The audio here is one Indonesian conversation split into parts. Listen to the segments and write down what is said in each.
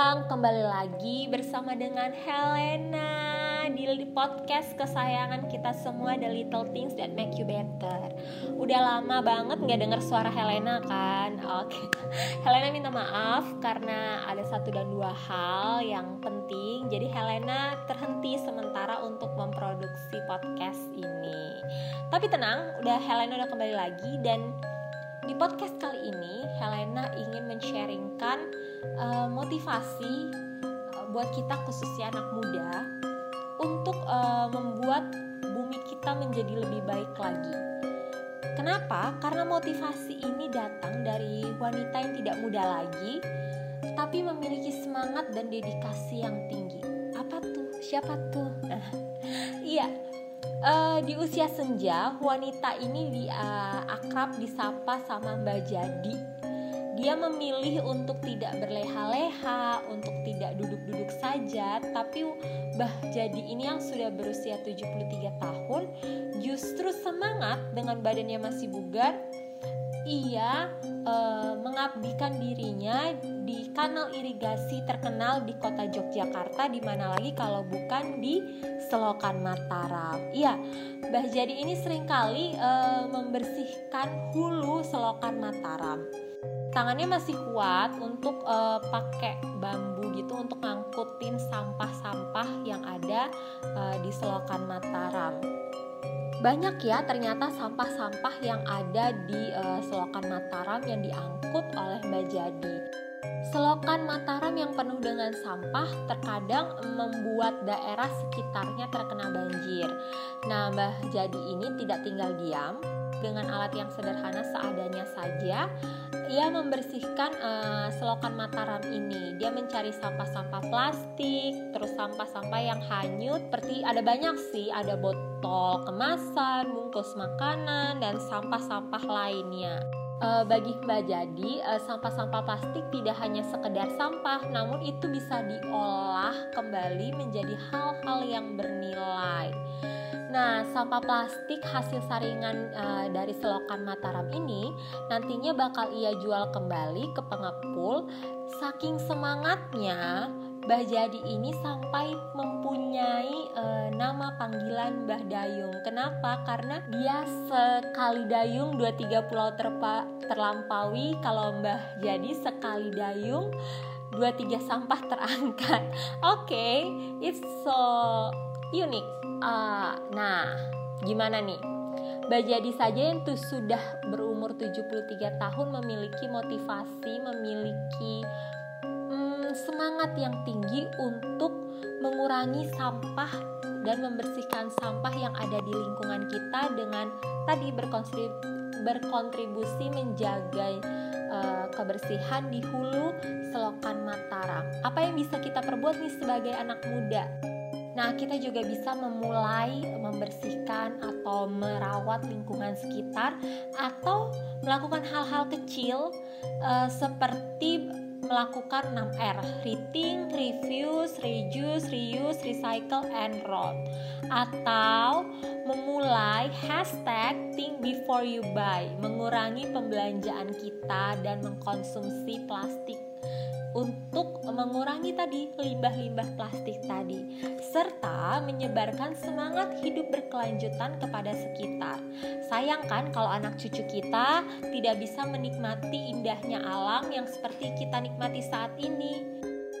siang. Kembali lagi bersama dengan Helena di podcast kesayangan kita semua The Little Things That Make You Better. Udah lama banget nggak dengar suara Helena kan? Oke. Helena minta maaf karena ada satu dan dua hal yang penting. Jadi Helena terhenti sementara untuk memproduksi podcast ini. Tapi tenang, udah Helena udah kembali lagi dan di podcast kali ini Helena ingin men-sharingkan uh, motivasi uh, buat kita khususnya anak muda untuk uh, membuat bumi kita menjadi lebih baik lagi. Kenapa? Karena motivasi ini datang dari wanita yang tidak muda lagi, tapi memiliki semangat dan dedikasi yang tinggi. Apa tuh? Siapa tuh? Iya, uh, di usia senja wanita ini di uh, akrab disapa sama Mbak Jadi dia memilih untuk tidak berleha-leha, untuk tidak duduk-duduk saja, tapi Mbah Jadi ini yang sudah berusia 73 tahun justru semangat dengan badannya masih bugar ia e, mengabdikan dirinya di kanal irigasi terkenal di kota Yogyakarta di mana lagi kalau bukan di Selokan Mataram. Iya, Mbah Jadi ini sering kali e, membersihkan hulu Selokan Mataram. Tangannya masih kuat untuk e, pakai bambu gitu untuk ngangkutin sampah-sampah yang ada e, di Selokan Mataram banyak ya ternyata sampah-sampah yang ada di uh, selokan Mataram yang diangkut oleh Mbak Jadi. Selokan Mataram yang penuh dengan sampah terkadang membuat daerah sekitarnya terkena banjir. Nah, Mbah Jadi ini tidak tinggal diam, dengan alat yang sederhana seadanya saja ia membersihkan uh, selokan Mataram ini. Dia mencari sampah-sampah plastik, terus sampah-sampah yang hanyut, seperti ada banyak sih, ada botol kemasan, bungkus makanan, dan sampah-sampah lainnya. Uh, bagi Mbak Jadi, uh, sampah-sampah plastik tidak hanya sekedar sampah, namun itu bisa diolah kembali menjadi hal-hal yang bernilai. Nah, sampah plastik hasil saringan uh, dari selokan Mataram ini nantinya bakal ia jual kembali ke pengepul. Saking semangatnya, Mbah Jadi ini sampai mempunyai uh, nama panggilan Mbah Dayung. Kenapa? Karena dia sekali dayung dua tiga pulau terpa, terlampaui. Kalau Mbah Jadi sekali dayung dua tiga sampah terangkat. Oke, okay, it's so unique Uh, nah, gimana nih? Mbak Jadi saja yang tuh sudah berumur 73 tahun memiliki motivasi, memiliki hmm, semangat yang tinggi untuk mengurangi sampah dan membersihkan sampah yang ada di lingkungan kita dengan tadi berkontribusi, berkontribusi menjaga uh, kebersihan di hulu selokan Mataram. Apa yang bisa kita perbuat nih sebagai anak muda? Nah, kita juga bisa memulai membersihkan atau merawat lingkungan sekitar atau melakukan hal-hal kecil uh, seperti melakukan 6R Reading, Reviews, Reduce, Reuse, Recycle, and Roll. Atau memulai hashtag Think Before You Buy Mengurangi pembelanjaan kita dan mengkonsumsi plastik untuk mengurangi tadi limbah-limbah plastik tadi serta menyebarkan semangat hidup berkelanjutan kepada sekitar. Sayangkan kalau anak cucu kita tidak bisa menikmati indahnya alam yang seperti kita nikmati saat ini.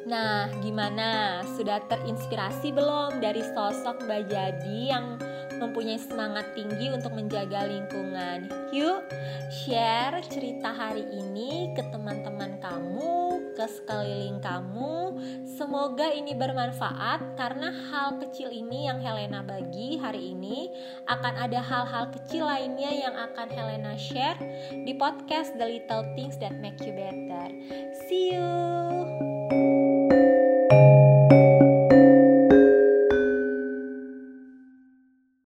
Nah, gimana? Sudah terinspirasi belum dari sosok Mbak Jadi yang mempunyai semangat tinggi untuk menjaga lingkungan. Yuk, share cerita hari ini ke teman-teman kamu, ke sekeliling kamu. Semoga ini bermanfaat karena hal kecil ini yang Helena bagi hari ini akan ada hal-hal kecil lainnya yang akan Helena share di podcast The Little Things That Make You Better. See you.